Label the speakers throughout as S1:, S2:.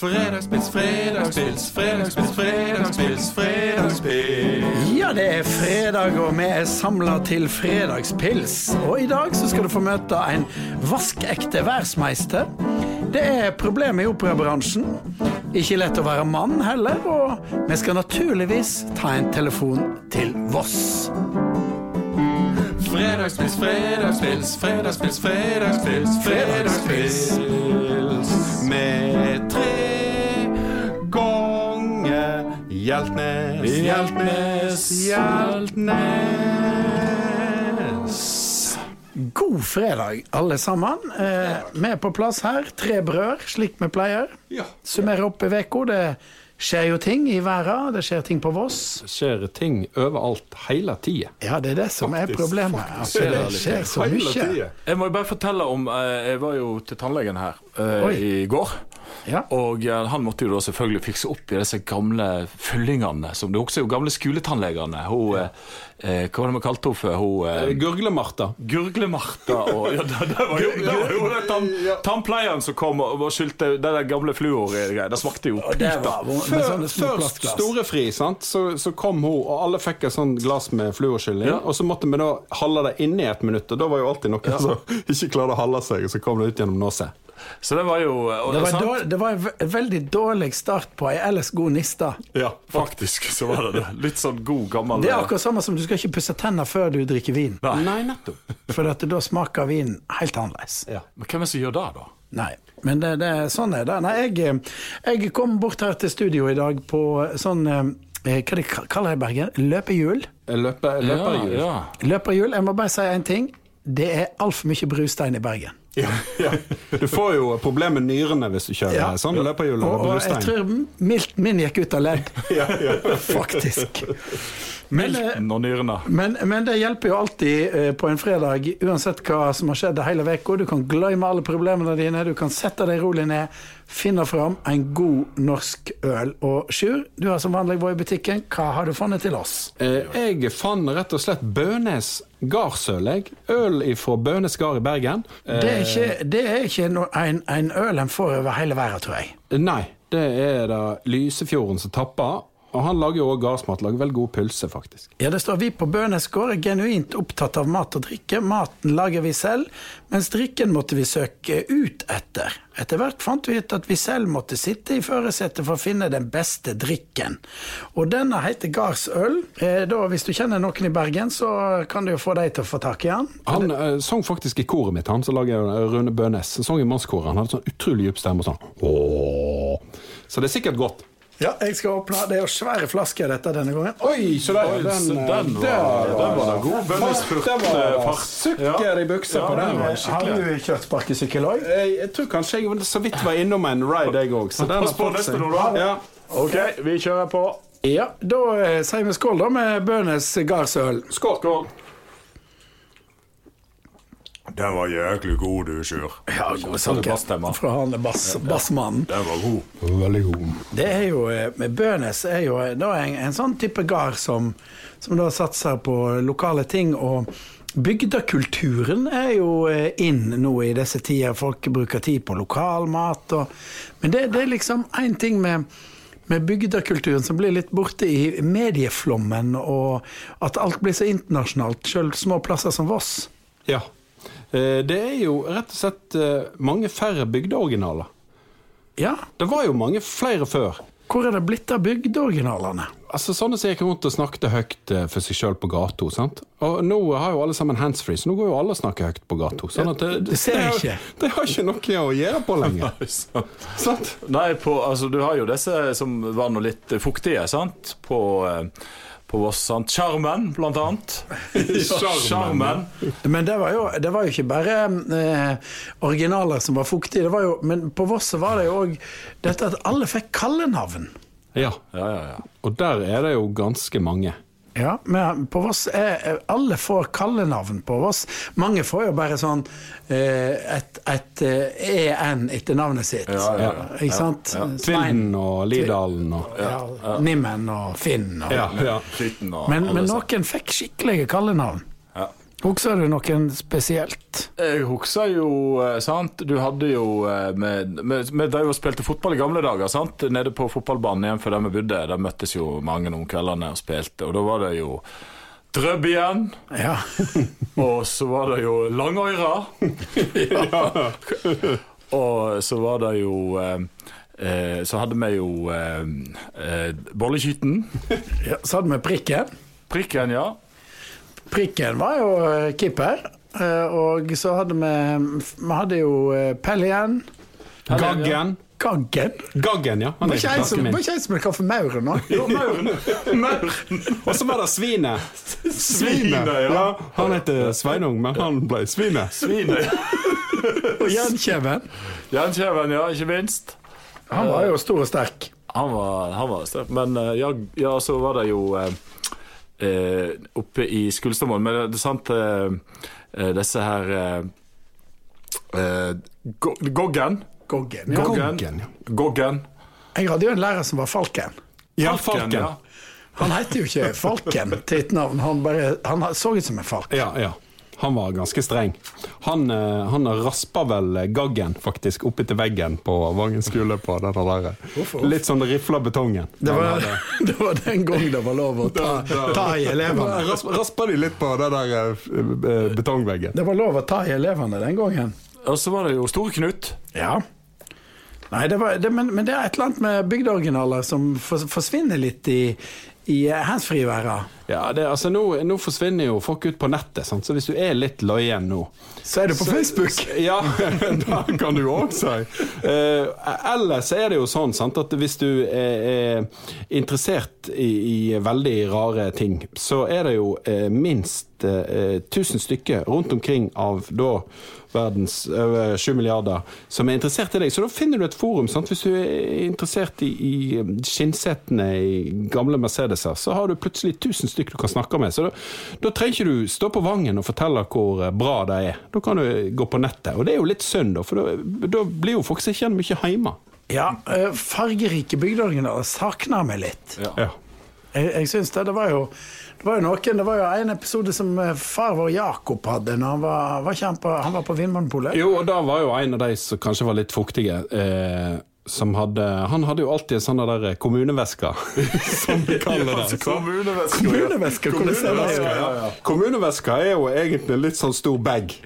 S1: Fredagspils, fredagspils, fredagspils, fredagspils, fredagspils.
S2: Ja, det er fredag, og vi er samla til fredagspils. Og i dag så skal du få møte en vaskekte verdensmeister. Det er problemer i operabransjen. Ikke lett å være mann heller, og vi skal naturligvis ta en telefon til Voss.
S1: Fredagspils, fredagspils, fredagspils, fredagspils, fredagspils. Med tre Hjeltnes, Hjeltnes, Hjeltnes.
S2: God fredag, alle sammen. Eh, vi er på plass her. Tre brød, slik vi pleier.
S1: Ja.
S2: Summerer opp i uka. Det skjer jo ting i verden. Det skjer ting på Voss.
S3: Det skjer ting overalt hele tida.
S2: Ja, det er det som er problemet. At det skjer så mye.
S4: Jeg må jo bare fortelle om eh, Jeg var jo til tannlegen her eh, i går.
S2: Ja.
S4: Og eh, han måtte jo da selvfølgelig fikse opp i disse gamle fyllingene. Som det også er jo gamle skoletannlegene. Hun, ja. eh, hva var det vi kalte henne for? Hun, eh,
S3: Gurgle-Martha.
S4: Gurgle-Martha og ja, det, det var jo, det var jo tann, tannpleieren som kom og, og skylte det der gamle fluorgreiene. Det smakte jo puta.
S2: var
S3: Før,
S2: sånne små
S3: før
S2: plastglass.
S3: storefri, sant? Så, så kom hun, og alle fikk et sånt glass med fluorskylling.
S4: Ja.
S3: Og så måtte vi da holde det inne i et minutt, og da var jo alltid noen som ikke klarte å holde seg, og så kom det ut gjennom nåsa.
S4: Så det var jo og,
S2: Det var, dårlig, det var en veldig dårlig start på ei ellers god niste.
S4: Ja, faktisk så var det det. Litt sånn god, gammel
S2: Det er akkurat samme som du skal ikke pusse tenner før du drikker vin.
S3: Nei, nettopp.
S2: For at da smaker vinen helt annerledes.
S3: Ja.
S4: Men hvem er det som gjør det, da?
S2: Nei, men det, det, sånn er det. Nei, jeg, jeg kom bort her til studio i dag på sånn eh, Hva de kaller det i Bergen? Løpehjul?
S3: Løpe, løperhjul.
S4: Ja,
S2: Løperhjul. Jeg må bare si én ting. Det er altfor mye brustein i Bergen.
S3: Ja, ja. Du får jo problemer med nyrene hvis du kjører
S2: Ja.
S3: sånn løperhjul
S2: Og,
S3: og
S2: jeg tror mildt min gikk ut av ledd. Faktisk. Men, eh,
S4: og nyrene.
S2: Men, men det hjelper jo alltid eh, på en fredag, uansett hva som har skjedd hele uka. Du kan glemme alle problemene dine, du kan sette deg rolig ned, finne fram en god norsk øl. Og Sjur, du har som vanlig vært i butikken. Hva har du funnet til oss?
S3: Eh, Jeg fant rett og slett Bønes gardsøl. Øl fra Bønes gard i Bergen.
S2: Det er ikke, det er ikke no, en, en øl en får over hele verden, tror jeg.
S3: Nei, det er det Lysefjorden som tapper. Og han lager jo også gardsmat. Lager veldig god pølse, faktisk.
S2: Ja, det står vi på Bønes gård er genuint opptatt av mat og drikke. Maten lager vi selv, mens drikken måtte vi søke ut etter. Etter hvert fant vi ut at vi selv måtte sitte i førersetet for å finne den beste drikken. Og denne heter Gardsøl. Eh, da, hvis du kjenner noen i Bergen, så kan du jo få deg til å få tak i han.
S3: Han eh, sang faktisk i koret mitt, han som lager eh, Rune Bønes. Sang i mannskoret. Han hadde sånn utrolig dyp stemme og sånn. Åh. Så det er sikkert godt.
S2: Ja, jeg skal åpne. Det er jo svære flasker dette denne gangen.
S3: Oi, så der,
S4: Oi,
S3: den,
S4: den var-
S3: der
S4: den var da god. Bønnes
S3: Fart, var
S4: fruktfart.
S3: Sukker i buksa på den.
S2: Har du kjørt òg?
S3: Jeg, jeg tror kanskje jeg så vidt var innom en ride, jeg òg.
S4: Så på neste fått da.
S3: Ja.
S4: OK, vi kjører på.
S2: Ja, da eh, sier vi skål da med Bønes Gardsøl.
S3: Skål.
S4: Skål. Den var jæklig god, du, Sjur.
S2: Ja, god
S4: bassstemme.
S2: Fra han bass, bassmannen.
S4: Den var god.
S3: Veldig god.
S2: Det er jo, eh, med Bønes er jo eh, da en, en sånn type gard som, som da satser på lokale ting. og Bygdekulturen er jo eh, inn nå i disse tider. Folk bruker tid på lokalmat. Og, men det, det er liksom én ting med, med bygdekulturen som blir litt borte i medieflommen, og at alt blir så internasjonalt, sjøl små plasser som Voss.
S3: Ja. Eh, Det er jo rett og slett eh, mange færre bygdeoriginaler.
S2: Ja,
S3: Det var jo mange flere før.
S2: hvor er det blitt av bygdeoriginalene?
S3: Altså Sånne som gikk rundt og snakket høyt eh, for seg sjøl på gata. sant? Og nå har jo alle sammen handsfree, så nå går jo alle og snakker høyt på gata. Sånn det,
S2: Det ser jeg ikke.
S3: Det har ikke noe å gjøre på lenger. sant?
S4: Nei, på, altså, du har jo disse som var nå litt fuktige, sant? På, eh, på Voss. sant? Sjarmen, blant annet. Sjarmen.
S2: Men det var jo, det var jo ikke bare eh, originaler som var fuktige. Det var jo, men på Voss var det jo òg dette at alle fikk kallenavn.
S3: Ja.
S4: Ja, ja, ja.
S3: Og der er det jo ganske mange.
S2: Ja, men på Voss er Alle får kallenavn på Voss. Mange får jo bare sånn eh, et, et eh, EN etter navnet sitt.
S4: Ja, ja, ja.
S2: Ikke sant?
S3: Tvilden og Lidalen og
S2: ja, Nimmen og Finn. Og,
S3: Ja, ja.
S4: Og
S2: Men, men noen fikk skikkelige kallenavn.
S4: Ja.
S2: Husker du noen spesielt?
S4: Jeg husker jo, eh, sant Du hadde jo eh, med- med- Vi drev og spilte fotball i gamle dager, sant? Nede på fotballbanen igjen for der vi bodde. Der møttes jo mange om kveldene og spilte, og da var det jo Drøbb igjen.
S2: Ja.
S4: Og så var det jo Langøyra. og så var det jo eh, eh, Så hadde vi jo eh, eh, Bolleskyten.
S2: ja. Så hadde vi Prikken.
S4: Prikken, ja.
S2: Prikken var jo eh, keeper. eh, Og så hadde vi Vi hadde jo eh, Pellien.
S3: Gaggen.
S2: Gaggen.
S3: Gaggen, ja. Han
S2: Var
S3: er
S2: ikke en som
S3: min.
S2: var ikke en som ble kalt for Mauren nå?
S4: Jo, Mauren.
S3: Og så var det Svinet.
S4: Svinet, ja.
S3: ja. Han heter Sveinung, men han ble Svinet.
S4: Svine.
S2: Og Jernkjeven.
S4: Jernkjeven, ja, ikke minst.
S2: Han var jo stor og sterk.
S4: Han var, han var sterk. Men ja, ja, så var det jo eh, oppe i Skulstadmoen Men det er sant, eh, eh, disse her eh, eh, Go- Goggen.
S2: Goggen. Ja.
S4: Goggen.
S3: Goggen, ja.
S4: Goggen.
S2: Jeg hadde jo en lærer som var Falken.
S3: Ja,
S4: Falken,
S3: Falken.
S4: ja.
S2: Han heter jo ikke Falken til et navn, han, bare, han så ut som en falk.
S3: Ja, ja. Han var ganske streng. Han, eh, han raspa vel Gaggen faktisk oppi til veggen på Vangen skole på denne der.
S2: Hvorfor?
S3: Litt sånn rifla betongen.
S2: Det var, det var den gang det var lov å ta, ta i elevene.
S3: Raspa, raspa de litt på den der eh, eh, betongveggen.
S2: Det var lov å ta i elevene den gangen.
S4: Og så var det jo Store Knut.
S2: Ja. Nei, det var, det, men, men det er et eller annet med bygdeoriginaler som fors- forsvinner litt i, i handsfree-verden.
S3: Ja, det, altså nå, nå forsvinner jo folk ut på nettet, sant? så hvis du er litt løyen nå
S2: Så er det på Facebook.
S3: Ja, det kan du òg si. Uh, ellers er det jo sånn sant, at hvis du er, er interessert i, i veldig rare ting, så er det jo uh, minst uh, 1000 stykker rundt omkring av da verdens over 7 milliarder som er interessert i deg. Så da finner du et forum. Sant? Hvis du er interessert i, i skinnsetene i gamle Mercedeser, så har du plutselig 1000 stykker du kan snakke med. Så da, da trenger ikke du stå på Vangen og fortelle hvor eh, bra det er. Da kan du gå på nettet. Og det er jo litt synd, da, for da, da blir jo folk ikke igjen mye hjemme.
S2: Ja, eh, fargerike bygdeoriginaler savner meg litt.
S3: Ja.
S2: Jeg, jeg syns det. Det var jo det var jo noen, det var jo en episode som eh, far vår Jakob hadde når han var, var, ikke han på, han var på Vinmonopolet.
S3: Jo, og da var jo en av de som kanskje var litt fuktige. Eh, som hadde, han hadde jo alltid en sånn der kommuneveske, som vi kaller det.
S4: Kommunevesker.
S2: Kommuneveske, hvordan ser det ut?
S3: Kommuneveska er jo egentlig litt sånn stor bag.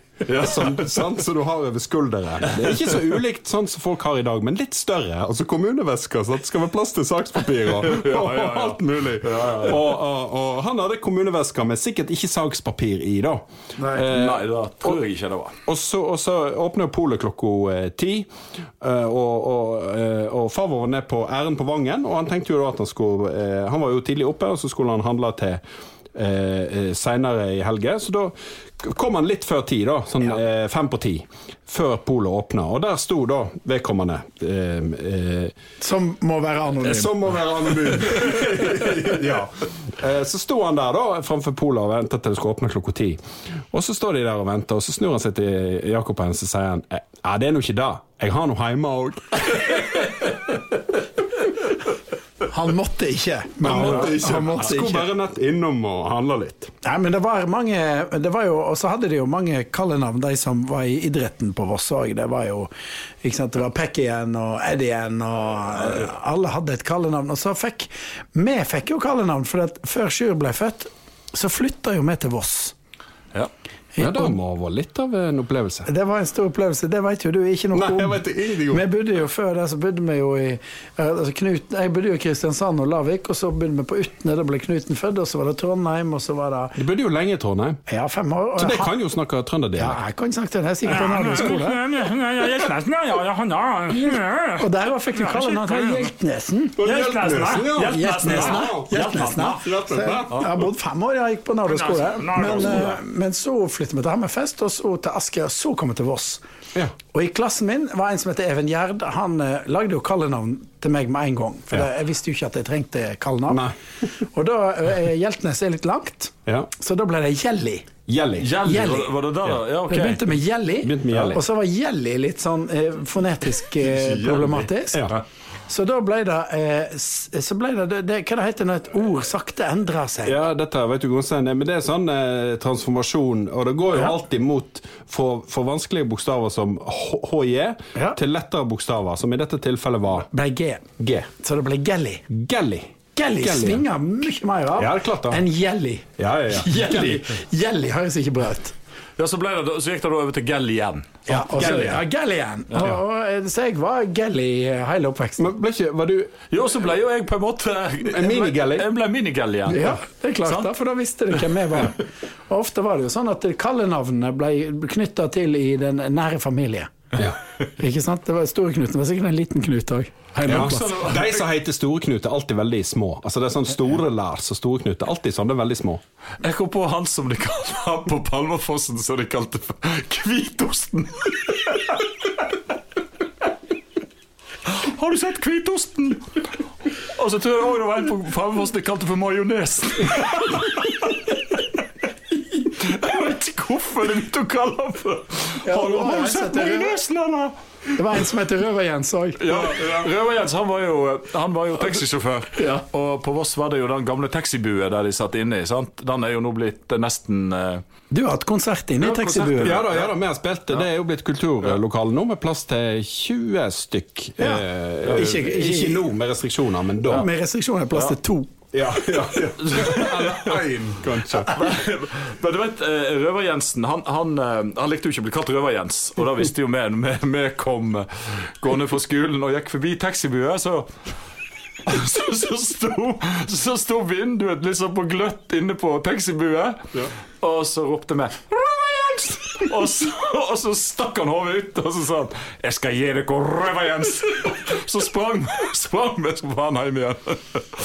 S3: Som, sant, som du har over skulderen. Det er ikke så ulikt sånn som folk har i dag, men litt større. Altså Kommunevesker. Så det skal være plass til sakspapir og, og alt mulig. Og, og, og han hadde kommunevesker med sikkert ikke sakspapir i, da. Eh,
S4: Nei, da tror jeg ikke det var.
S3: og så, og så åpner polet klokka eh, ti, eh, og, og, eh, og far vår var ned på æren på Vangen, og han tenkte jo da at han skulle Han var jo tidlig oppe, og så skulle han handle til eh, seinere i helga, så da kom han litt før ti, da, sånn eh, fem på ti, før polet åpna, og der sto da vedkommende eh, eh,
S2: Som må være anonym.
S3: som må være anonym. ja. Eh, Så sto han der da framfor polet og ventet til det skulle åpne klokka ti. Og så står de der og venter, og så snur han seg til Jakob og sier han «Eh, Ja, det er nå ikke det. Jeg har noe hjemme òg.
S2: Han måtte ikke. Men
S3: Han måtte ikke.
S2: Han måtte
S3: skulle bare nett innom og handle litt.
S2: Nei, men det var mange det var jo, Og så hadde de jo mange kallenavn, de som var i idretten på Voss òg. Det var jo ikke sant, det var Pekkien og Eddien og eh, Alle hadde et kallenavn. Og så fikk Vi fikk jo kallenavn, for før Sjur ble født, så flytta jo vi til Voss.
S4: Ja.
S3: Det må være litt av en opplevelse.
S2: Det var en stor opplevelse. Det vet jo du ikke noe
S3: Nei,
S2: om. Vi bodde jo før det, så bodde vi jo i eh, altså Knut, Jeg bodde jo i Kristiansand og Lavik, og så bodde vi på Utne. Da ble Knuten født, og så var det Trondheim, og så var det
S3: Du bodde jo lenge i Trondheim,
S2: Ja, fem år.
S3: så det kan jo snakke
S2: Ja, jeg kan snakke til det. Jeg er sikkert på nærmere skole. Og der fikk vi kalle han Hjeltnesen. Hjeltnesen, ja. Hjeltnesen, jeg har bodd fem år, jeg gikk på Nardo skole. Men, eh, men så flyttet vi til Hammerfest, og så til Asker, og så kom vi til Voss.
S3: Ja.
S2: Og i klassen min var en som heter Even Gjerd. Han eh, lagde jo kallenavn til meg med en gang. For
S3: Ja.
S2: det, jeg visste jo ikke at jeg trengte kallenavn. Og da eh, Hjeltnes er litt langt,
S3: Ja.
S2: så da ble det Jelly.
S3: Jelly.
S4: Jelly,
S2: Jelly.
S4: Var, det der, da? Ja, ok.
S2: Det begynte med jelly,
S3: Begynte med jelly.
S2: og så var jelly litt sånn eh, fonetisk eh, problematisk.
S3: Ja.
S2: Så da ble det, eh, så ble det, det, det Hva det heter når et ord sakte endrer seg?
S3: Ja, dette vet du Gunstein, men det er sånn eh, transformasjon, og det går jo
S2: Ja.
S3: alltid mot for, for vanskelige bokstaver som HJ
S2: Ja.
S3: til lettere bokstaver, som i dette tilfellet var
S2: Ble G.
S3: G.
S2: Så det ble Gelly.
S3: Gelly.
S2: Gelly svinger mye mer av
S3: Ja, det
S2: enn Jelly.
S3: Ja, ja, ja.
S2: Jelly, jelly høres ikke bra ut.
S4: Ja, så, det, så gikk det da over til Gell igjen.
S2: Ja, og så-
S3: Gelly,
S2: ja,
S3: ja.
S2: Igjen. Og, og, så jeg var Gell i hele oppveksten.
S3: Men ble ikke, var du
S4: Jo, så ble jo jeg på en måte
S3: En mini-Gelly?
S4: Jeg ble minigell igjen.
S2: Ja, det er klart, da, for da visste du hvem jeg var. Og ofte var det jo sånn at kallenavnene ble knytta til i den nære familie. Ikke sant? Det var Store Knut, det var sikkert en liten Knut òg.
S3: ja. De som heter Store Knut, er alltid veldig små. Altså Det er sånn Store Lars og Store Knut er alltid sånn, det er veldig små.
S4: Jeg kom på han som de kalte han på Palmafossen, som de kalte for Hvitosten. Har du sett Hvitosten? Og så tror jeg òg det var en på Palmafossen de kalte for Majonesen. Vet ikke hvorfor de begynte å kalle han for
S2: Ja,
S4: Har
S2: det
S4: har
S2: en
S4: du sett
S2: heter-
S4: Majonesen, eller?
S2: Det var en som heter Røver-Jens òg.
S4: Ja, Røver-Jens han var jo, han var jo taxisjåfør.
S2: Ja.
S4: Og på Voss var det jo den gamle taxibue der de satt inne i. sant? Den er jo nå blitt nesten eh,
S2: Du har hatt konsert inne i
S4: Ja,
S2: taxibuen.
S3: Ja da, ja da, vi har spilt det. Det er jo blitt kulturlokale nå, med plass til 20 stykk.
S2: Ja.
S3: Eh,
S2: Ikke-
S3: ikke,
S2: ikke-
S3: nå med restriksjoner, men da.
S2: Med restriksjoner plass til to.
S3: Ja, ja, ja. Eller én, kanskje.
S4: Men du vet, eh, Røver-Jensen han, han, eh, han likte jo ikke å bli kalt Røver-Jens. Og da visste jo vi når vi- kom eh, gående fra skolen og gikk forbi taxibua, så så, så, sto, så sto vinduet liksom på gløtt inne på taxibuet, og så ropte vi! Og så, og så stakk han hodet ut, og så sa han 'Jeg skal gi dere røva, Jens'. Så sprang sprang vi som faen hjem igjen.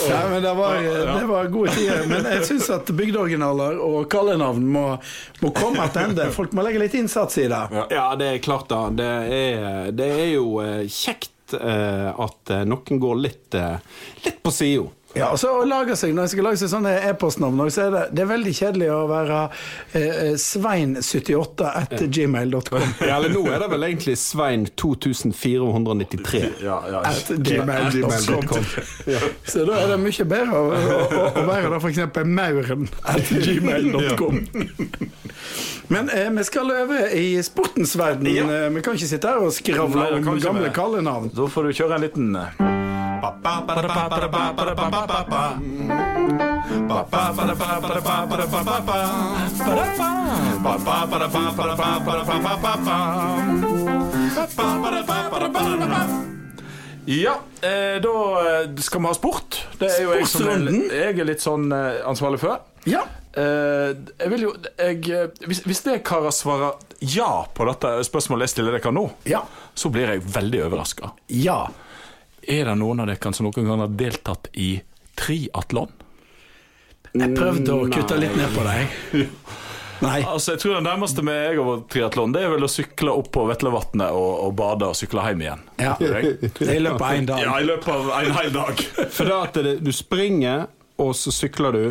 S2: Ja, men det var, det var gode tider. Men jeg syns at bygdeoriginaler og kallenavn må, må komme tilbake. Folk må legge litt innsats i det.
S3: Ja, det er klart, da. Det er, det er jo eh, kjekt eh, at eh, noen går litt, litt på sida.
S2: Ja, og så å lage seg, Når jeg skal lage seg sånne e-postnavn, så er det, det er veldig kjedelig å være eh, svein78 at gmail.com.
S3: Ja, eller nå er det vel egentlig Svein 2493.
S4: Ja, ja.
S2: At gmail.com. Så da er det mye bedre å, å, å, være da f.eks. mauren at gmail.com. Men eh, vi skal over i sportens verden. Eh, Vi kan ikke sitte her og skravle om gamle kallenavn.
S4: Da får du kjøre en liten eh, Ja, eh, da skal vi ha sport. Det er jo jeg som er, jeg er litt sånn ansvarlig for.
S2: Ja.
S4: Eh, jeg vil jo jeg, hvis, hvis det karer svarer ja på dette spørsmålet jeg stiller dere nå,
S2: Ja.
S4: så blir jeg veldig overraska.
S2: ja.
S4: Er det noen av dere som noen gang har deltatt i triatlon?
S2: Jeg prøvde å kutte litt ned på deg. Nei.
S4: Altså, jeg tror Det nærmeste med jeg over triatlon Det er vel å sykle opp på Vetlevatnet og, og bade og sykle hjem igjen.
S2: Ja. Det er i løpet av én dag.
S4: Ja, i løpet av en hel dag.
S3: For da at det, du springer, og så sykler du,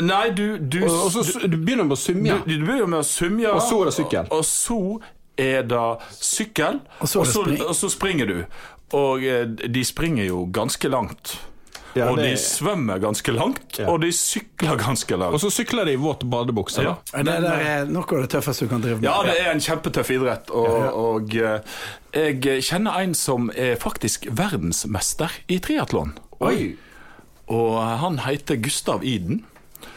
S4: Nei, du Du,
S3: og, og så du begynner med å summe.
S4: du, du begynner med å summe,
S3: Og så er det sykkel.
S4: Og, og så er det sykkel,
S2: Og så og så,
S4: og så springer du. Og eh, de springer jo ganske langt.
S3: Ja,
S4: og
S3: det-
S4: de svømmer ganske langt,
S3: Ja.
S4: og de sykler ganske langt.
S3: Og så sykler de i våt badebukse.
S4: Ja.
S2: Det, Det er noe av det tøffeste du kan drive med.
S4: Ja, det er en kjempetøff idrett. Og, og eh, jeg kjenner en som er faktisk verdensmester i triatlon. Og han heter Gustav Iden.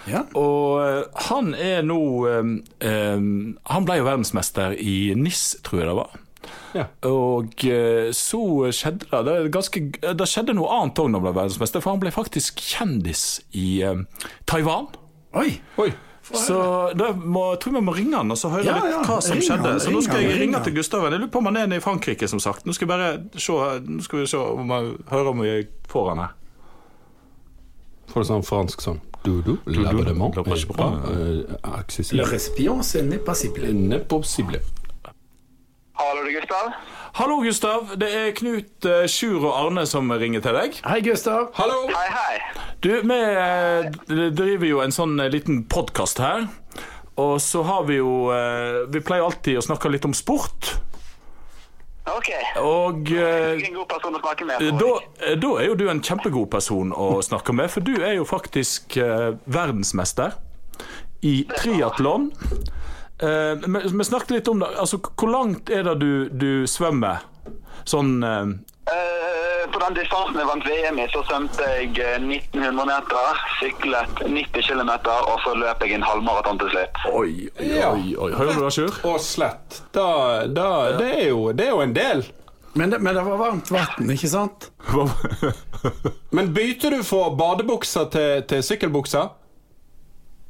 S2: Ja.
S4: Og eh, han er nå um, um, Han ble jo verdensmester i NIS, tror jeg det var.
S3: Ja.
S4: Og eh, så skjedde det Det, er ganske, det skjedde noe annet òg når han ble verdensmester, for han ble faktisk kjendis i eh, Taiwan.
S2: Oi.
S3: Oi.
S4: Så da må, jeg tror vi må ringe han og så høre
S2: Ja,
S4: litt
S2: ja,
S4: hva som
S2: ring
S4: skjedde.
S2: han,
S4: så nå skal jeg
S2: ring
S4: ringe
S2: han.
S4: til Gustav. Jeg lurer på om han er nede i Frankrike, som sagt. Nå skal, bare se, nå skal vi se om jeg hører om vi får han her.
S3: Får du sånn fransk sånn Doudou, l'abonnement pas euh,
S2: Le respion, ce n'est pas
S3: possible.
S5: Hallo, det er Gustav.
S4: Hallo, Gustav. Det er Knut, eh, Sjur og Arne som ringer til deg.
S2: Hei, Gustav.
S3: Hallo!
S5: Hei, hei.
S4: Du, vi eh, driver jo en sånn eh, liten podkast her. Og så har vi jo Vi pleier alltid å snakke litt om sport.
S5: Ok.
S4: Og
S5: en god person å snakke med.
S4: da, da er jo du en kjempegod person å snakke med, for du er jo faktisk verdensmester i triatlon. Eh, vi vi snakket litt om det. Altså, hvor langt er det du, du svømmer? Sånn eh,
S5: Eh, på den distansen jeg vant VM i, så svømte jeg eh, 1900 meter, syklet 90 km, og så løp jeg en halvmaraton til slutt.
S4: Oi, oi,
S3: Ja.
S4: oi, oi. Hører du det, Sjur?
S3: Og slett. Da, da, det, er jo, det er jo en del.
S2: Men det, men det var varmt vann, ikke sant?
S3: Men bytter du fra badebukser til, til sykkelbukser?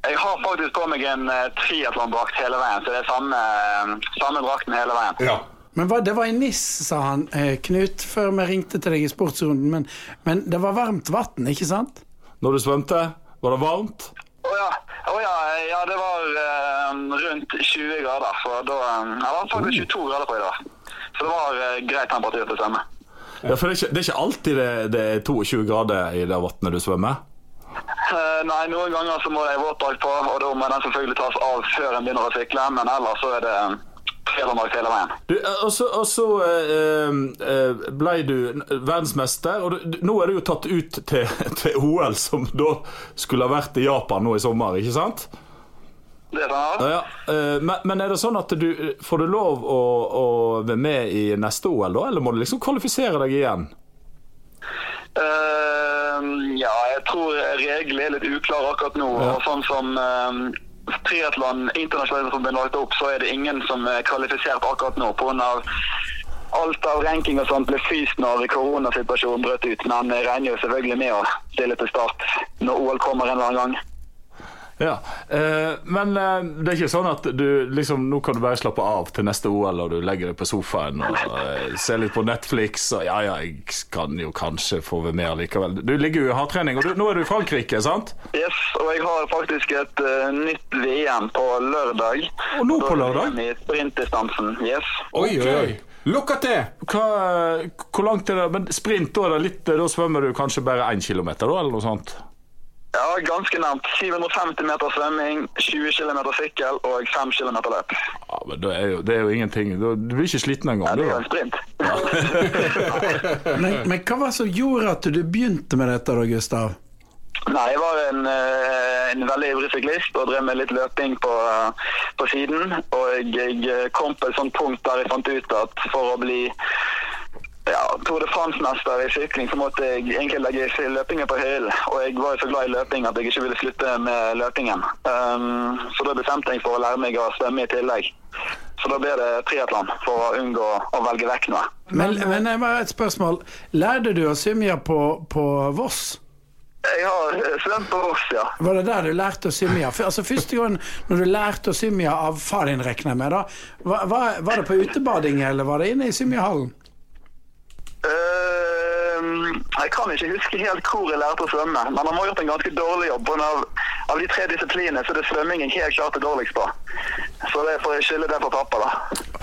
S5: Jeg har faktisk på meg en uh, triatlondrakt hele veien, så det er samme, eh, samme drakten hele veien.
S3: Ja.
S2: Men hva, det var i NIS, sa han, eh, Knut, før vi ringte til deg i sportsrunden. Men, men det var varmt vann, ikke sant?
S4: Når du svømte, var det varmt?
S5: Å ja. Oh, ja, ja, det var uh, rundt 20 grader. Så da eh, Det var faktisk 22 grader på i dag. Så det var uh, grei temperatur til å svømme.
S4: Ja, for det er ikke, det er ikke alltid det, det er 22 grader i det vannet du svømmer?
S5: Eh, nei, noen ganger så må det ei våtdrakt på, og da må den selvfølgelig tas av før en begynner å sykle, men ellers så er det uh, triatlondrakt hele veien.
S4: Du, eh, og så, eh, eh, ble du verdensmester, og du, nå er du jo tatt ut til, til OL, som da skulle ha vært i Japan nå i sommer, ikke sant?
S5: Det er.
S4: Ja, eh, men, men er det sånn at du får du lov å, å være med i neste OL, da, eller må du liksom kvalifisere deg igjen?
S5: Eh, ja, jeg tror reglene er litt uklare akkurat nå. Og sånn som uh, triatlon internasjonalt som ble lagt opp, så er det ingen som er kvalifisert akkurat nå På grunn av Alt av ranking og sånt ble fryst når koronasituasjonen brøt ut. Men jeg regner jo selvfølgelig med å stille til start når OL kommer en eller annen gang.
S4: Ja, eh, Men eh, det er ikke sånn at du liksom Nå kan du bare slappe av til neste OL, og du legger deg på sofaen og eh, ser litt på Netflix, og ja, ja, jeg kan jo kanskje få være med allikevel. Du ligger jo i hardtrening, og du, nå er du i Frankrike, sant?
S5: Yes, og jeg har faktisk et uh, nytt VM på lørdag.
S4: Og nå på lørdag?
S5: I sprintdistansen, yes.
S3: Oi, oi, oi. Lukka til!
S4: Hva, hvor langt er det? Men sprint, da, er det litt, da svømmer du kanskje bare én kilometer, da, eller noe sånt?
S5: Ja, ganske nærmt. 750 meter svømming, 20 km sykkel og 5 km løp.
S4: Ja, men det er jo, det er jo ingenting. Du, blir ikke sliten
S5: Ja,
S4: Nei,
S5: det er jo en sprint.
S2: Men, men hva var det som gjorde at du begynte med dette, da, Gustav?
S5: Nei, jeg var en, eh, en veldig ivrig syklist og drev med litt løping på, eh, på siden. Og jeg, jeg kom på et sånt punkt der jeg fant ut at for å bli ja, Tour de France-mester i sykling, så måtte jeg egentlig legge løpingen på hyllen. Og jeg var jo så glad i løping at jeg ikke ville slutte med løpingen. Um, så da bestemte jeg for å lære meg å svømme i tillegg. Så da ble det triatlon for å unngå å velge vekk noe.
S2: Men, men jeg bare et spørsmål. Lærte du å svømme på, på Voss?
S5: Jeg har eh, svømt på Voss, ja.
S2: Var det der du lærte å svømme? Altså Første gang når du lærte å svømme av far din, regner jeg med, da, var, var, var det på utebading, eller var det inne i svømmehallen?
S5: Jeg kan ikke huske helt hvor jeg lærte å svømme, men han har gjort en ganske dårlig jobb. av, av de tre disiplinene så er det svømmingen helt klart er dårligst på. Så det får jeg skylde det på pappa, da.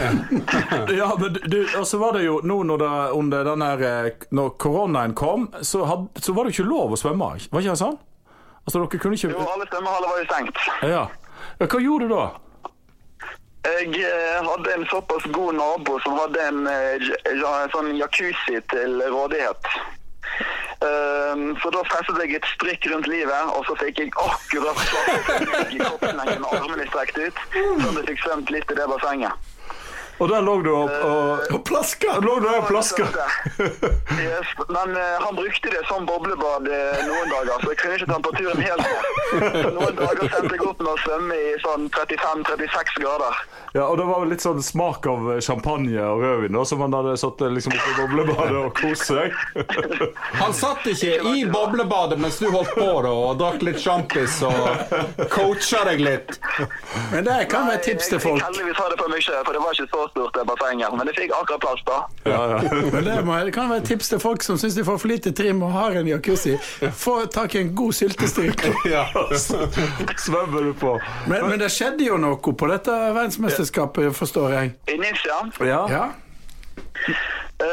S4: Ja, men du, og så var det jo nå når det, under den her eh, Når koronaen kom, så, had, så var det jo ikke lov å svømme. Var ikke det sånn? Altså, dere kunne ikke
S5: Jo, alle svømmehaller var jo stengt.
S4: Ja. ja hva gjorde du da?
S5: Jeg eh, hadde en såpass god nabo som hadde en eh, j- sånn jacuzzi til rådighet. Um, så da festet jeg et strikk rundt livet, og så fikk jeg akkurat plass i kroppslengen med armene strekt ut, så det fikk svømt litt i det bassenget.
S4: Og der lå du og, og,
S2: Og plaska!
S4: lå du der og plaska.
S5: Yes, men uh, han brukte det som boblebad eh, noen dager, så jeg kunne ikke temperaturen helt ned. Noen dager sendte jeg opp med å svømme i sånn 35-36 grader.
S4: Ja, og det var litt sånn smak av champagne og rødvin, da, som han hadde satt liksom oppe i boblebadet og kost seg.
S3: Han satt ikke i boblebadet mens du holdt på da, og drakk litt sjampis og coacha deg litt.
S2: Men det kan være et tips til folk.
S5: Jeg
S2: jeg,
S5: jeg heldigvis ha det for mye, for det var ikke så det bassenget. Men det fikk akkurat plass, da.
S4: Ja, ja.
S2: Men det, må, det kan være et tips til folk som syns de får for lite trim og har en jacuzzi. Få tak i en god syltestrikk.
S3: Ja.
S4: Svømmer du på.
S2: Men, men det skjedde jo noe på dette verdensmesterskapet, forstår jeg.
S5: I Nils,
S4: Ja.
S2: Ja?
S5: Uh,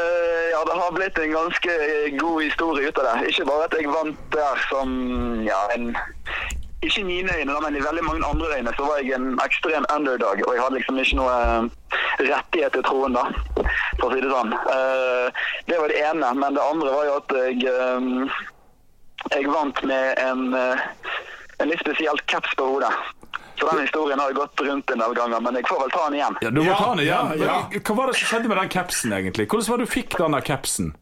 S5: ja, det har blitt en ganske god historie ut av det. Ikke bare at jeg vant der som ja, en ikke i mine øyne, men i veldig mange andre øyne, så var jeg en ekstrem underdog. Og jeg hadde liksom ikke noe eh, rettighet til troen, da, for å si det sånn. Eh, det var det ene. Men det andre var jo at jeg, eh, jeg vant med en, en litt spesiell caps på hodet. Så den historien har jeg gått rundt en del ganger, men jeg får vel ta den igjen.
S4: Ja, du må ta den igjen.
S2: ja, ja.
S4: Hva var det som skjedde med den capsen, egentlig? Hvordan var det du fikk den der capsen?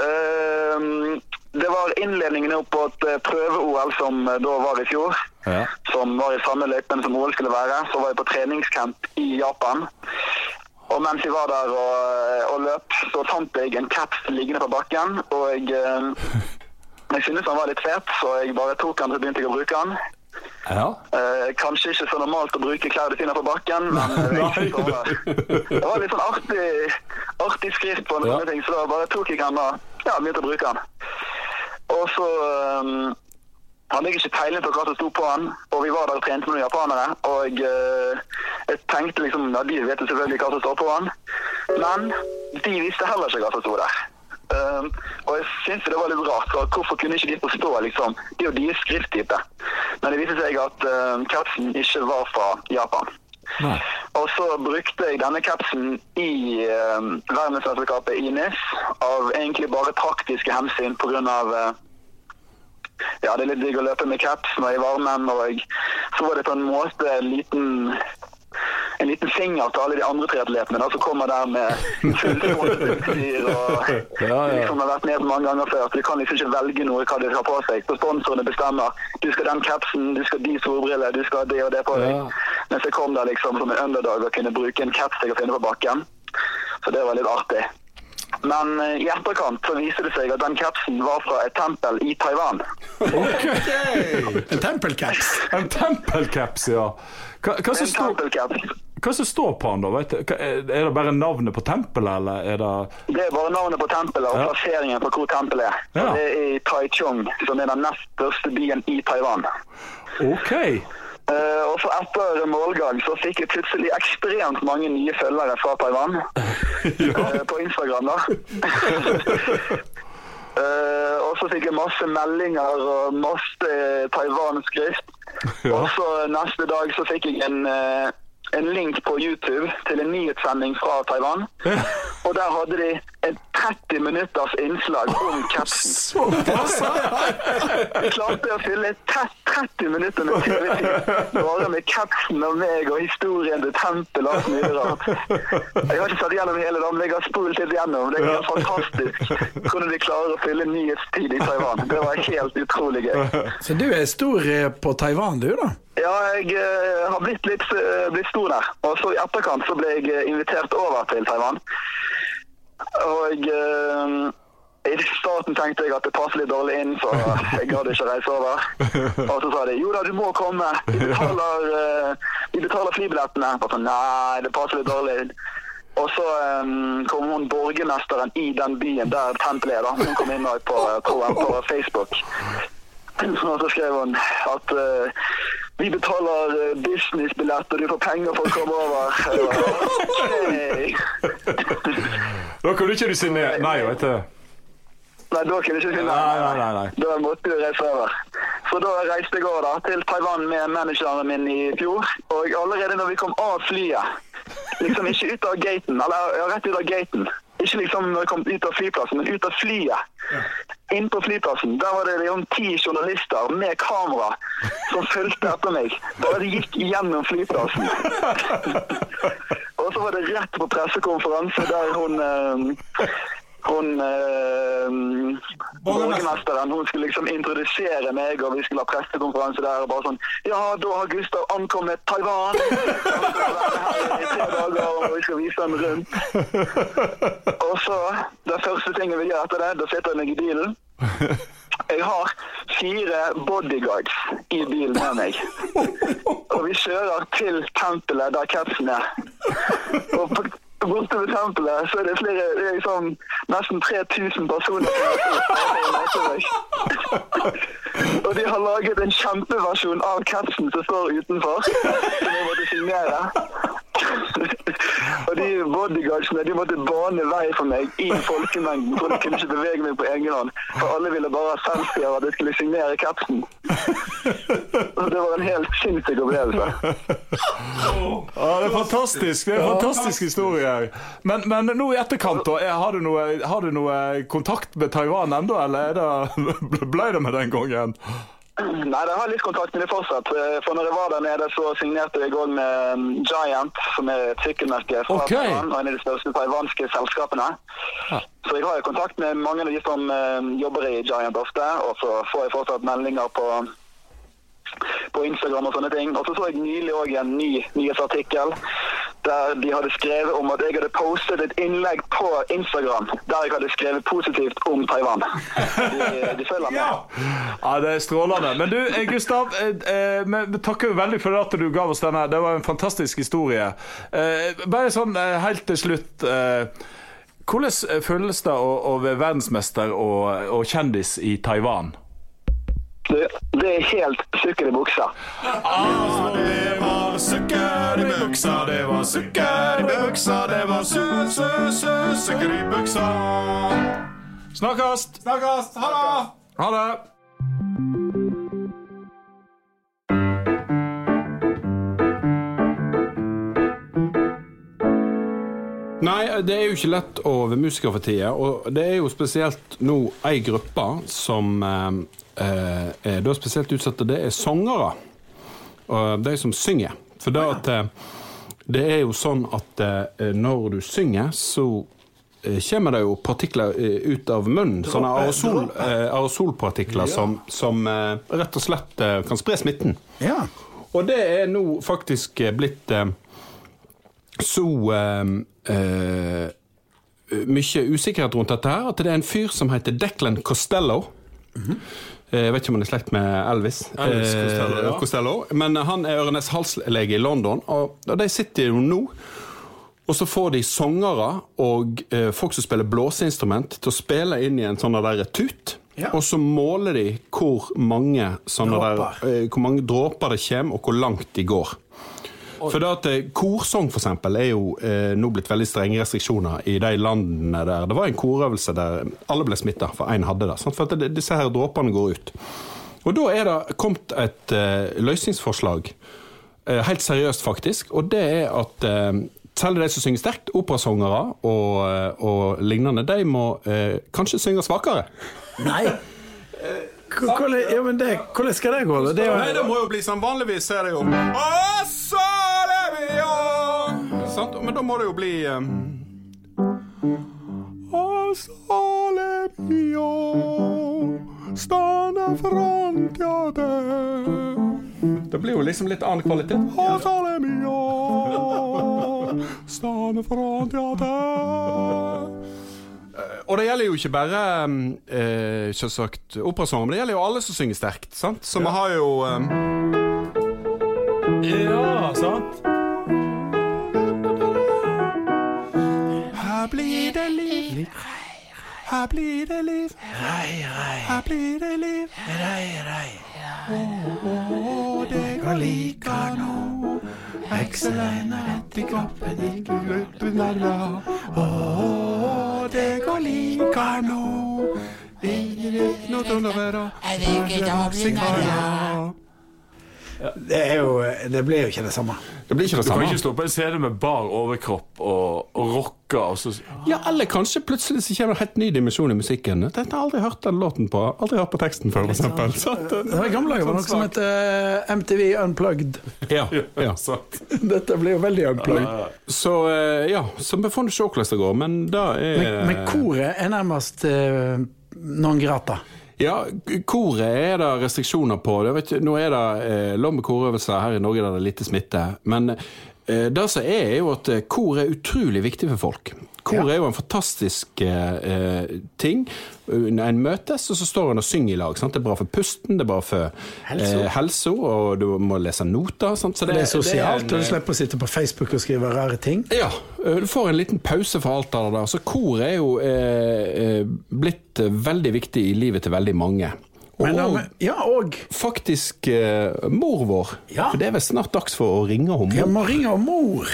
S5: Ehm, det var innledningen opp på et eh, prøve-OL som eh, da var i fjor.
S4: Ja.
S5: Som var i samme løypen som OL skulle være. Så var jeg på treningscamp i Japan. Og mens jeg var der og, eh, og løp, så fant jeg en caps liggende på bakken. Og jeg, jeg syntes han var litt fet, så jeg bare tok den og begynte jeg å bruke han.
S4: Ja.
S5: Eh, kanskje ikke så normalt å bruke klær du finner på bakken, men Nei, det, var, litt sånn artig, artig skrift på en
S4: Ja.
S5: ting, så da bare tok jeg han og ja, begynte å bruke han. Og så um, hadde jeg ikke peiling på hva som sto på han, og vi var der og trente med noen japanere, og eh, jeg tenkte liksom, ja, de vet jo selvfølgelig hva som står på han, men de visste heller ikke hva som sto der. Um, og jeg syns det var litt rart, for hvorfor kunne ikke de forstå liksom, det jo deres skrifttype. Men det viste seg at um, kapsen ikke var fra Japan.
S4: Nei.
S5: Og så brukte jeg denne kapsen i um, verdensmesterskapet i NIS av egentlig bare praktiske hensyn av uh, ja, det er litt digg å løpe med caps når jeg er varmen, og så var det på en måte en liten en liten finger til alle de andre triatletene som kommer der med fullsmålet utstyr og
S4: Ja, ja.
S5: liksom har vært med mange ganger før. Så de kan liksom ikke velge noe hva de ha på seg. Så sponsorene bestemmer. Du skal den capsen, du skal de solbrillene, du skal det og det på deg.
S4: Ja.
S5: Mens jeg kom der liksom som en underdog og kunne bruke en caps jeg har funnet på bakken. Så det var litt artig. Men eh, i etterkant så viser det seg at den capsen var fra et tempel i Taiwan.
S2: En tempelcaps.
S4: En tempelcaps, ja. Hva, hva, som
S5: En
S4: står, hva som står på den, da? Vet du? Er er det bare navnet på tempelet, eller er det
S5: Det er bare navnet på tempelet og
S4: Ja.
S5: plasseringen på hvor tempelet er.
S4: Ja.
S5: Det er i Taichung, som er den nest største byen i Taiwan.
S4: OK.
S5: Eh, og så etter målgang så fikk jeg plutselig ekstremt mange nye følgere fra Taiwan. Eh, på Instagram, da. uh, og så fikk jeg masse meldinger og masse Taiwan-skrift.
S4: Ja.
S5: Og så neste dag så fikk jeg en, en link på YouTube til en nyhetssending fra Taiwan. Og der hadde de et 30 minutters innslag om capsen. De klarte å fylle 30 minutter med TV-tid bare med capsen og meg og historien til tempel og alt mulig rart. Jeg har ikke satt gjennom hele det, men jeg har spolt litt gjennom. Det er fantastisk hvordan de klarer å fylle nyhetstid i Taiwan. Det var helt utrolig gøy.
S2: Så du er stor eh, på Taiwan, du, da?
S5: Ja, jeg eh, har blitt litt eh, blitt stor der. Og så i etterkant så ble jeg eh, invitert over til Taiwan. Og uh, i starten tenkte jeg at det passer litt dårlig inn, så jeg gadd ikke reise over. Og så sa de jo da, du må komme. Vi betaler, vi betaler flybillettene. Jeg så, nei, det passer litt dårlig. Og så um, kom hun borgermesteren i den byen der tempelet er. da. Hun kom inn på, på, på Facebook. Og så skrev hun at eh, vi betaler uh, businessbillett, og du får penger for å komme over.
S4: Da kan du ikke du si nei, nei vet du.
S5: Nei, da kunne jeg ikke si nei.
S4: Nei, nei, nei, nei.
S5: Da måtte du reise over. Så da reiste jeg over da, til Taiwan med manageren min i fjor. Og allerede når vi kom av flyet, liksom ikke ut av gaten, eller rett ut av gaten, ikke liksom når jeg kom ut av flyplassen, men ut av flyet. Inn på flyplassen, der var det liksom ti journalister med kamera som fulgte etter meg. Bare de gikk gjennom flyplassen. Og så var det rett på pressekonferanse der hun eh, hun eh, borgermesteren hun skulle liksom introdusere meg, og vi skulle ha pressekonferanse der. og bare sånn, Ja, da har Gustav ankommet Taiwan! I tre dager, og vi skal vise ham rundt. Og så, det første tingen vi gjør etter det, da sitter jeg meg i bilen. Jeg har fire bodyguards i bilen med meg. Og vi kjører til tempelet der capsen er. Og på, borte ved tempelet så er det flere, det er liksom nesten 3000 personer er. Og de har laget en kjempeversjon av catchen som står utenfor, som jeg måtte signere. Og de bodyguardsene de måtte bane vei for meg i folkemengden, for de kunne ikke bevege meg på egen hånd. For alle ville bare ha selfier og at jeg skulle signere capsen. Og det var en helt sinnssyk opplevelse.
S4: Ja, det er fantastisk. Det er en fantastisk historie. Men, men nå i etterkant, da, har du, noe, har du noe kontakt med Taiwan ennå, eller er det, ble det med den gangen?
S5: Nei, jeg har litt kontakt med det fortsatt. Eh, For når jeg var der nede, så signerte jeg òg med um, Giant, som er et sykkelmerke fra
S4: okay.
S5: Taiwan, og en av de største taiwanske selskapene. Så jeg har jo kontakt med mange av de som eh, jobber i Giant ofte, og så får jeg fortsatt meldinger på på Instagram og sånne ting. Og så så jeg nylig òg en ny nyhetsartikkel der de hadde skrevet om at jeg hadde postet et innlegg på Instagram der jeg hadde skrevet positivt om Taiwan. De, de følger med.
S4: Ja, det er strålende. Men du, eh, Gustav, eh, eh, vi takker veldig for at du ga oss denne. Det var en fantastisk historie. Eh, Bare sånn eh, helt til slutt. eh, Hvordan føles det å, å være verdensmester og, og kjendis i Taiwan?
S5: Det, det er helt sukker i buksa.
S1: Det var sukker i buksa, det var sukker i buksa, det var su, su, su, sukker i buksa.
S4: Snakkast!
S1: Snakkast! Ha det!
S4: Ha det!
S3: Nei, det er jo ikke lett å være musiker for tida, og det er jo spesielt nå ei gruppe som eh, eh, er da spesielt utsatt, og det er sangere. Og de som synger. For det, at, eh, det er jo sånn at eh, når du synger, så eh, kommer det jo partikler eh, ut av munnen. Sånne aerosol, aerosolpartikler ja. som, som eh, rett og slett eh, kan spre smitten.
S2: Ja.
S3: Og det er nå faktisk eh, blitt eh, så eh, mye usikkerhet rundt dette her, at det er en fyr som heter Declan Costello. Eh, Jeg vet ikke om han er slekt med Elvis.
S1: Elvis
S3: Eh,
S1: Costello, ja.
S3: Costello. Men han er ørenes-halslege i London, og, de sitter jo nå og så får de sangere og eh, folk som spiller blåseinstrument, til å spille inn i en sånn der tut.
S2: Ja.
S3: Og så måler de hvor mange, sånne der, hvor mange dråper det kommer, og hvor langt de går. For det at eh, Korsang for eksempel, er jo eh, nå blitt veldig strenge restriksjoner i de landene der det var en korøvelse der alle ble smitta, for én hadde det. Sant? For at det, disse her dråpene går ut. Og da er det kommet et eh, løsningsforslag, eh, helt seriøst faktisk, og det er at eh, Særlig de som synger sterkt, operasangere og, eh, og lignende, de må eh, kanskje synge svakere.
S2: Nei. Hvordan, ja, hvordan skal det gå? Det er
S3: Nei, det må jo bli som Vanligvis er det jo Å, så Men da må det jo bli um... Er vi Stane framtida Det blir jo liksom litt annen kvalitet. Vi jo Stane framtida og det gjelder jo ikke bare eh, selvsagt operasanger, men det gjelder jo alle som synger sterkt. sant? Så vi har jo eh,
S4: Ja, sant?
S3: Her blir det liv. Her blir det liv. Og det går like nå. Vekselen rett i kroppen, ikke ut nærmere. Å, det går like nå. Ingen vet noe Er det være.
S2: det, er jo, det blir jo ikke det samme.
S3: Det blir ikke det
S4: Du kan ikke stå på en scene med bar overkropp og, og rocke, og så
S3: Ja, eller kanskje plutselig så kommer det en helt ny dimensjon i musikken. Dette har jeg aldri hørt den låten på. Aldri hørt på teksten før, for eksempel.
S2: Det var I gamle dager var noe som het uh, MTV Unplugged.
S3: ja, ja.
S4: sant.
S2: Dette blir jo veldig unplugged.
S3: Så uh, ja, så vi får se hvordan det går, men da er
S2: Men, men koret er nærmest uh, non grata.
S3: Ja, koret er det restriksjoner på. Ikke- nå er det eh, lov med korøvelser her i Norge der det er lite smitte. Men eh, det som er, er jo at eh, kor er utrolig viktig for folk. Kor er jo en fantastisk eh, ting. Når En møtes, og så står en og synger i lag. Sant? Det er bra for pusten, det er bra for eh, helsa, og du må lese noter. Sant? Så
S2: Det er sosialt,
S3: en,
S2: og du slipper å sitte på Facebook og skrive rare ting.
S3: ja, du får en liten pause for alt det der. Så kor er jo eh, eh, blitt veldig viktig i livet til veldig mange.
S2: Men,
S3: og
S2: ja, og
S3: faktisk mor vår.
S2: Ja.
S3: For det er vel snart dags for å ringe henne.
S2: jeg må ringe mor.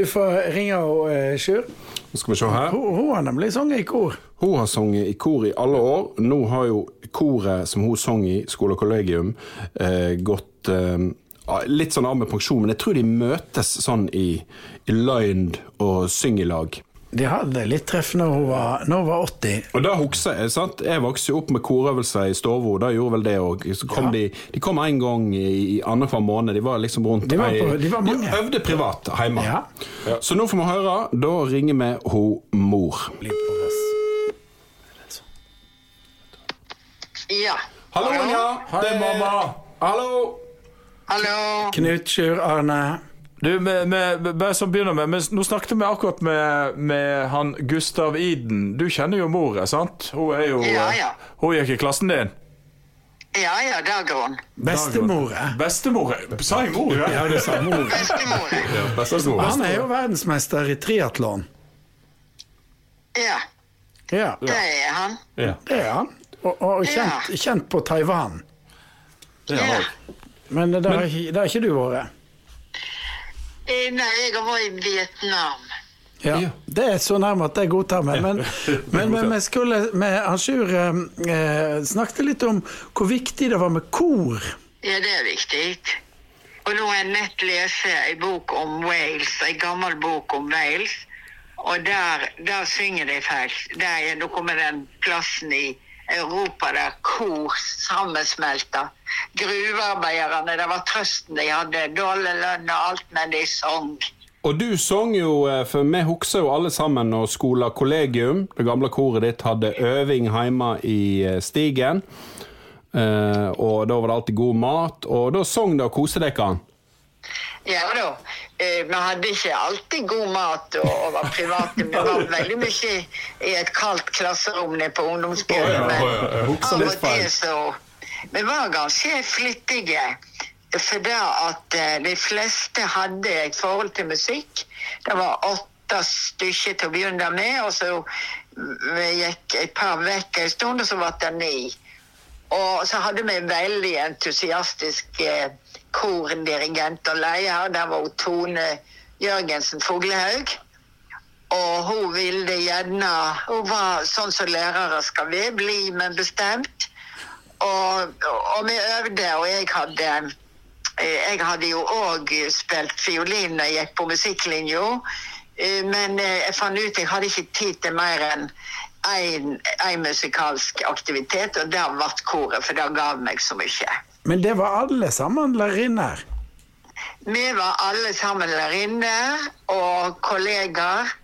S2: Du får ringe og uh, Sjur.
S3: Nå skal vi se her.
S2: Hun, hun har nemlig sunget i kor.
S3: Hun har sunget i kor i alle år. Nå har jo koret som hun sang i skole og kollegium, eh, gått eh, litt sånn av med pensjon, men jeg tror de møtes sånn i, i lined og synger i lag.
S2: De hadde litt treff når hun var, når hun var 80.
S3: Og da husker Jeg sant? Jeg vokste jo opp med korøvelser i stua, da gjorde vel det òg. Så kom
S2: Ja.
S3: de, de kom en gang i, i annenhver måned. De var liksom rundt
S2: De var på- de var mange.
S3: øvde privat hjemme.
S2: Ja.
S3: Så nå får vi høre. Da ringer vi hun mor.
S6: Ja.
S3: Hallo, Anja!
S4: Hei,
S3: Det-
S4: mamma.
S3: Hallo!
S6: Hallo.
S2: Knut, Sjur, Arne.
S4: Du, med, med, bare som begynner med, med Nå snakket vi akkurat med, med han Gustav Iden. Du kjenner jo mora, sant? Hun er jo
S6: Ja, ja.
S4: Hun gikk i klassen din.
S6: Ja, ja, Dagrun.
S2: Bestemora.
S4: Bestemor. Sa jeg mor?
S2: Ja, det sa mor.
S6: Bestemor.
S3: Bestemor.
S2: Han er jo verdensmester i triatlon.
S6: Ja,
S2: Ja,
S6: det er han.
S3: Ja.
S2: det er han. Og, og kjent, kjent på Taiwan.
S6: Ja.
S2: Men det har ikke du vært.
S6: Nei, jeg vært i Vietnam.
S2: Ja. Det er så nærme at jeg godtar meg. Men, men, men vi skulle med han Sjur eh, snakket litt om hvor viktig det var med kor.
S6: Ja, det er viktig. Og nå har jeg nett lest en bok om Wales, en gammel bok om Wales. Og der, der synger de feil. Der nå kommer den plassen i Europa der kor sammensmelter. Gruvearbeiderne, det var trøsten de hadde. Dårlig lønn og alt, men de sang.
S3: Og du sang jo, eh, for vi husker jo alle sammen når Skola kollegium, det gamle koret ditt, hadde øving hjemme i eh, stigen. Eh, og da var det alltid god mat, og da sang dere dere.
S6: Ja da. Eh, Vi hadde ikke alltid god mat og, og var private. Vi var veldig mye i et kaldt klasserom nede på ungdomsskolen. Men av og til så Vi var ganske flittige. For det at eh, de fleste hadde et forhold til musikk. Det var åtte stykker til å begynne med, og så vi gikk et par vekk en stund, og så ble det ni. Og så hadde vi en veldig entusiastisk eh, kordirigent og leder. Der var Tone Jørgensen Foglehaug. Og hun ville gjerne Hun var sånn som lærere skal vi bli, men bestemt. Og, og vi øvde, og jeg hadde eh, Jeg hadde jo òg spilt fiolin da jeg gikk på musikklinja. Eh, Men eh, jeg fant ut jeg hadde ikke tid til mer enn én musikalsk aktivitet, og det ble koret, for det ga meg så mye.
S2: Men det var alle sammen lærerinner.
S6: Vi var alle sammen lærerinner og kollegaer.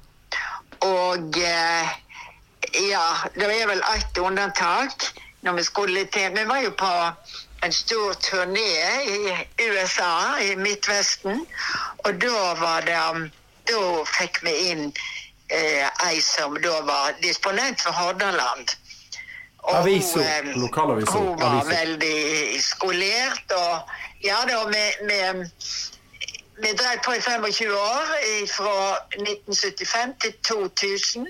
S6: Og eh, ja, det er vel ett unntak når vi skulle til Vi var jo på en stor turné i USA, i Midtvesten. Og da var det Da fikk vi inn eh, ei som da var disponent for Hordaland. Og
S2: Aviso,
S6: hun, eh,
S4: lokalaviso,
S6: Hun var
S4: aviso.
S6: veldig skolert. Og ja da, med, med vi drev på i 25 år, fra 1975 til 2000.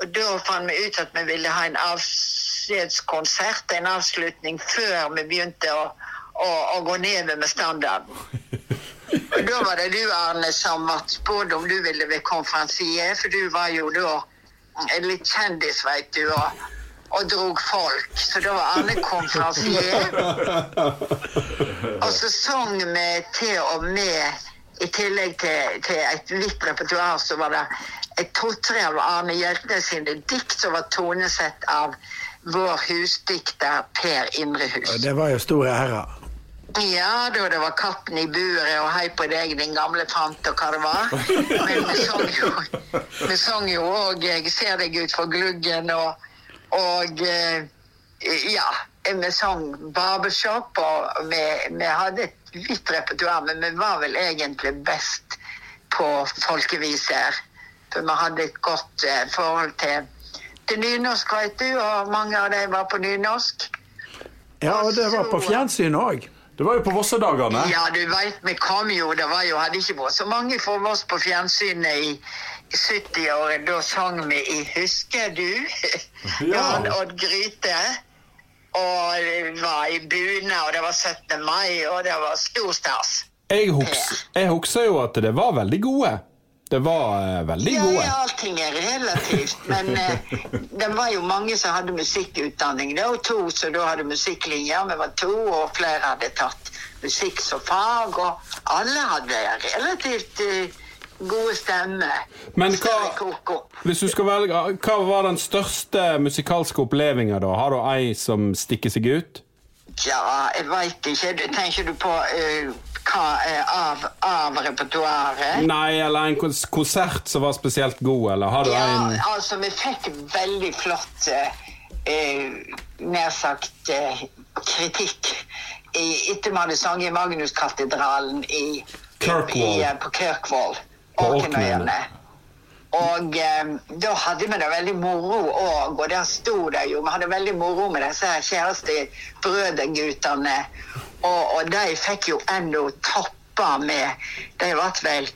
S6: Og da fant vi ut at vi ville ha en avskjedskonsert, en avslutning, før vi begynte å, å, å gå nedover med standarden. Da var det du, Arne, som ble spurt om du ville være konferansier, for du var jo da en litt kjendis, veit du, og, og drog folk. Så da var Arne konferansier. Og så sang vi til og med, i tillegg til, til et vidt repertoar, så var det et to-tre av Arne Hjeltnes sine dikt som var tonesett av vår husdikter Per Indrehus.
S2: Det var jo store ære.
S6: Ja, da det var 'Katten i buret' og 'Hei på deg, din gamle fant' og hva det var. Men vi sang jo Vi sang jo òg 'Jeg ser deg ut for gluggen' og, og eh, Ja. Vi sang 'Barbershop', og vi, vi hadde et vidt repertoar, men vi var vel egentlig best på folkeviser. For vi hadde et godt eh, forhold til, til nynorsk, vet du, og mange av dem var på nynorsk.
S2: Ja, og det var på fjernsyn òg.
S4: Det var jo på Vossedagene.
S6: Ja, du vet, vi kom jo, det var jo, hadde ikke vært så mange fra oss på fjernsynet i, i 70-året. Da sang vi i Husker du? Jan Odd Gryte. Og det var i bunad, og det var 17. mai, og det var stor stas.
S3: Jeg husker jo at det var veldig gode. Det var eh, veldig
S6: Ja,
S3: gode.
S6: ja, allting er relativt, men eh, det var jo mange som hadde musikkutdanning. Det var to som da hadde musikklinjer, vi var to, og flere hadde tatt musikk som fag, og alle hadde relativt eh, gode stemmer.
S3: Men hva- Hvis du skal velge, Hva var den største musikalske opplevelsen, da? Har du ei som stikker seg ut?
S6: Ja, jeg veit ikke. Tenker du på eh, hva er av, av repertoaret?
S3: Nei, eller en kons- konsert som var spesielt god, eller har du
S6: Ja,
S3: en
S6: altså, vi fikk veldig flott eh, eh, nær sagt eh, kritikk i, etter vi hadde sunget i Magnuskatedralen i,
S3: Kirkwall.
S6: i, eh, på Kirkwall.
S3: På
S6: Orknøyene. Og eh, da hadde vi det veldig moro òg, og der sto det jo Vi hadde veldig moro med disse her kjærestebrødreguttene. Og, og de fikk jo ennå toppa med De ble vel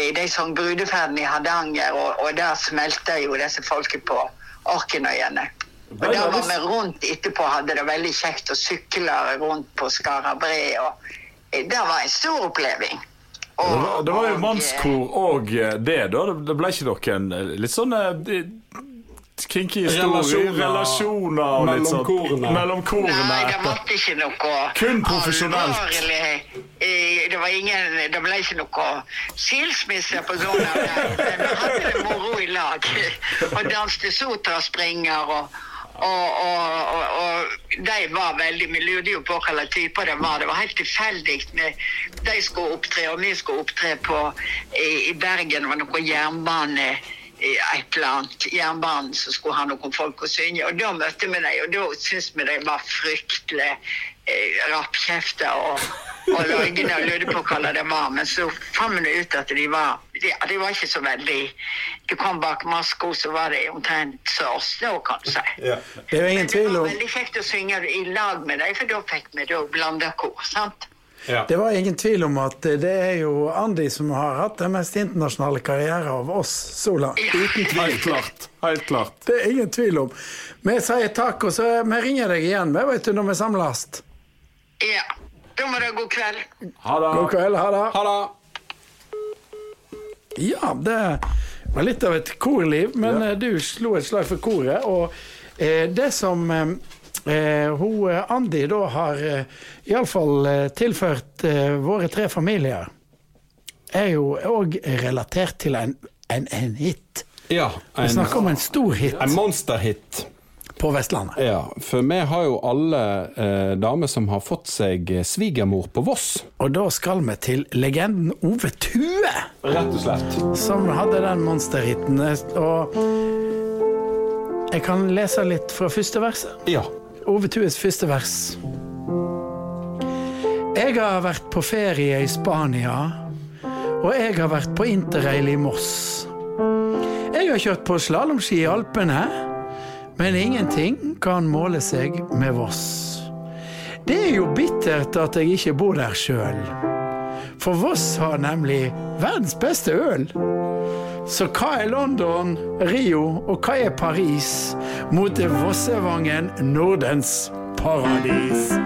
S6: i De sånn brudeferden i Hardanger, og, og der smelta jo disse folket på Orkenøyene. Og da var vi rundt etterpå, hadde det veldig kjekt å sykle rundt på Skarabre. Og eh, det var en stor oppleving. Og-
S4: Det var, det var jo mannskor og eh, det, da. Det- ble ikke noen eh, litt sånn eh, kinky historier,
S3: Relasjoner.
S4: og litt sånn-
S3: korene.
S4: Mellom korene.
S6: Nei, det
S4: måtte
S6: var ikke noe
S4: Kun profesjonelt.
S6: alvorlig. Det var ingen Det ble ikke noe skilsmisse på grunn av det. Men vi hadde det moro i lag. Og danste sotraspringer og og, og, og, og de var veldig Vi lurte jo på hva slags typer det var. Det var helt tilfeldig. De skulle opptre, og vi skulle opptre på i, i Bergen. Det var noe jernbane et eller annet jernbanen som skulle ha noen folk å synge. Og da møtte vi dem, og da syntes vi de var fryktelig rappkjefter og, og løgne og lurte på hva det var. Men så fant vi ut at de var de, de var ikke så veldig Du kom bak maska, så var de omtrent som oss nå, kan du si.
S2: Det er jo ingen
S6: Men det var veldig kjekt å synge i lag med dem, for da fikk vi da blanda kor. sant?
S2: Det var ingen tvil om at det er jo Andy som har hatt den mest internasjonale karriere av oss så langt.
S4: Helt klart. Helt klart.
S2: Det er ingen tvil om. Vi sier takk, og så vi ringer deg igjen vi vet du, når vi samles.
S6: Ja. Da må det god kveld.
S4: Ha det.
S2: God kveld. Ha det.
S3: Ha det!
S2: Ja, det var litt av et korliv, men ja. du slo et slag for koret. Og eh, det som eh, eh, hun eh, Andi da har eh, iallfall eh, tilført eh, våre tre familier, er jo òg relatert til en, en, en hit.
S3: Ja,
S2: Vi snakker om en stor hit
S3: en monsterhit.
S2: På Vestlandet.
S3: Ja, for vi har jo alle eh, damer som har fått seg svigermor på Voss.
S2: Og da skal vi til legenden Ove Tue,
S3: Rett og slett.
S2: som hadde den monsterhiten. Og jeg kan lese litt fra første verset.
S3: Ja.
S2: Ove Tues første vers. Jeg har vært på ferie i Spania, og jeg har vært på interrail i Moss. Jeg har kjørt på slalåmski i Alpene, men ingenting kan måle seg med Voss. Det er jo bittert at jeg ikke bor der sjøl, for Voss har nemlig verdens beste øl. Så hva er London, Rio og hva er Paris mot Vossevangen, Nordens paradis?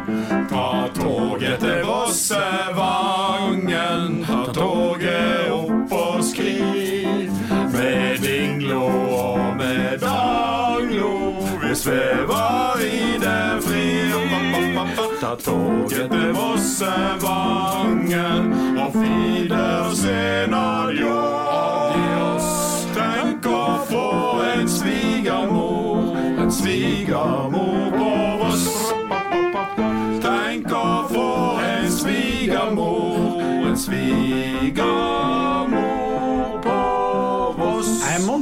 S1: Ta toget til Vossevangen, vi svever i det fri. Ta toget til Vossevangen, og Fidersen adios. Tenk å få en svigermor, en svigermor på Voss. Tenk å få en svigermor, en svigermor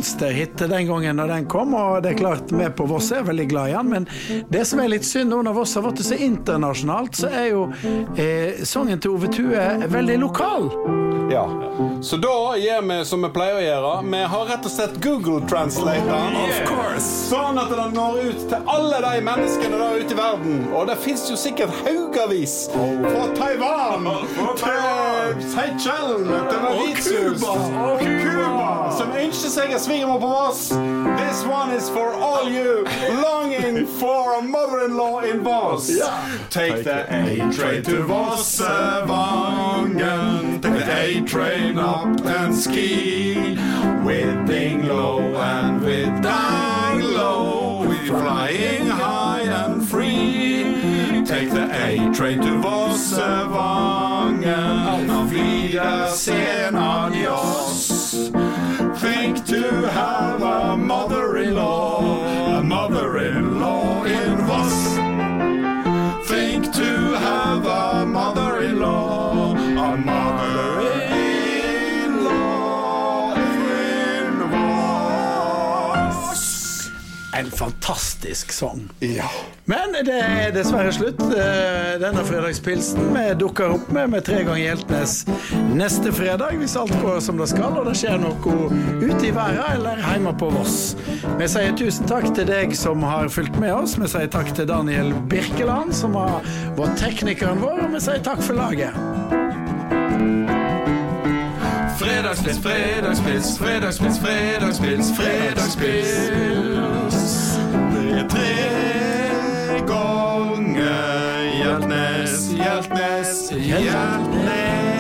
S2: monsterhit den gangen når den kom, og det er klart vi på Voss er veldig glad i den. Men det som er litt synd nå når Voss har blitt så internasjonalt, så er jo eh, sangen til Ove Tue veldig lokal.
S3: Ja. Så da gjør vi som vi pleier å gjøre. Vi har rett og slett Google Translator. Sånn at den når ut til alle de menneskene der ute i verden. Og det fins jo sikkert haugavis. Fra Taiwan til Seychellen til Mauritius og Cuba som ønsker seg en svigermor på Voss. This one is for all you longing for a mother-in-law in Voss.
S1: Take the A-train to Vossevangen. Take the A-train up and ski.
S2: En fantastisk sang.
S1: Ja.
S2: Men det er dessverre slutt. Eh, Denne fredagspilsen vi dukker opp med med tre ganger Hjeltnes neste fredag, hvis alt går som det skal og det skjer noe ute i verden eller hjemme på Voss. Vi sier tusen takk til deg som har fulgt med oss. Vi sier takk til Daniel Birkeland, som har vært teknikeren vår, og vi sier takk for laget.
S1: Fredagspils, fredagspils, fredagspils, fredagspils, fredagspils. Hjeltnes.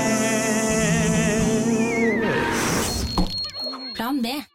S1: Plan B.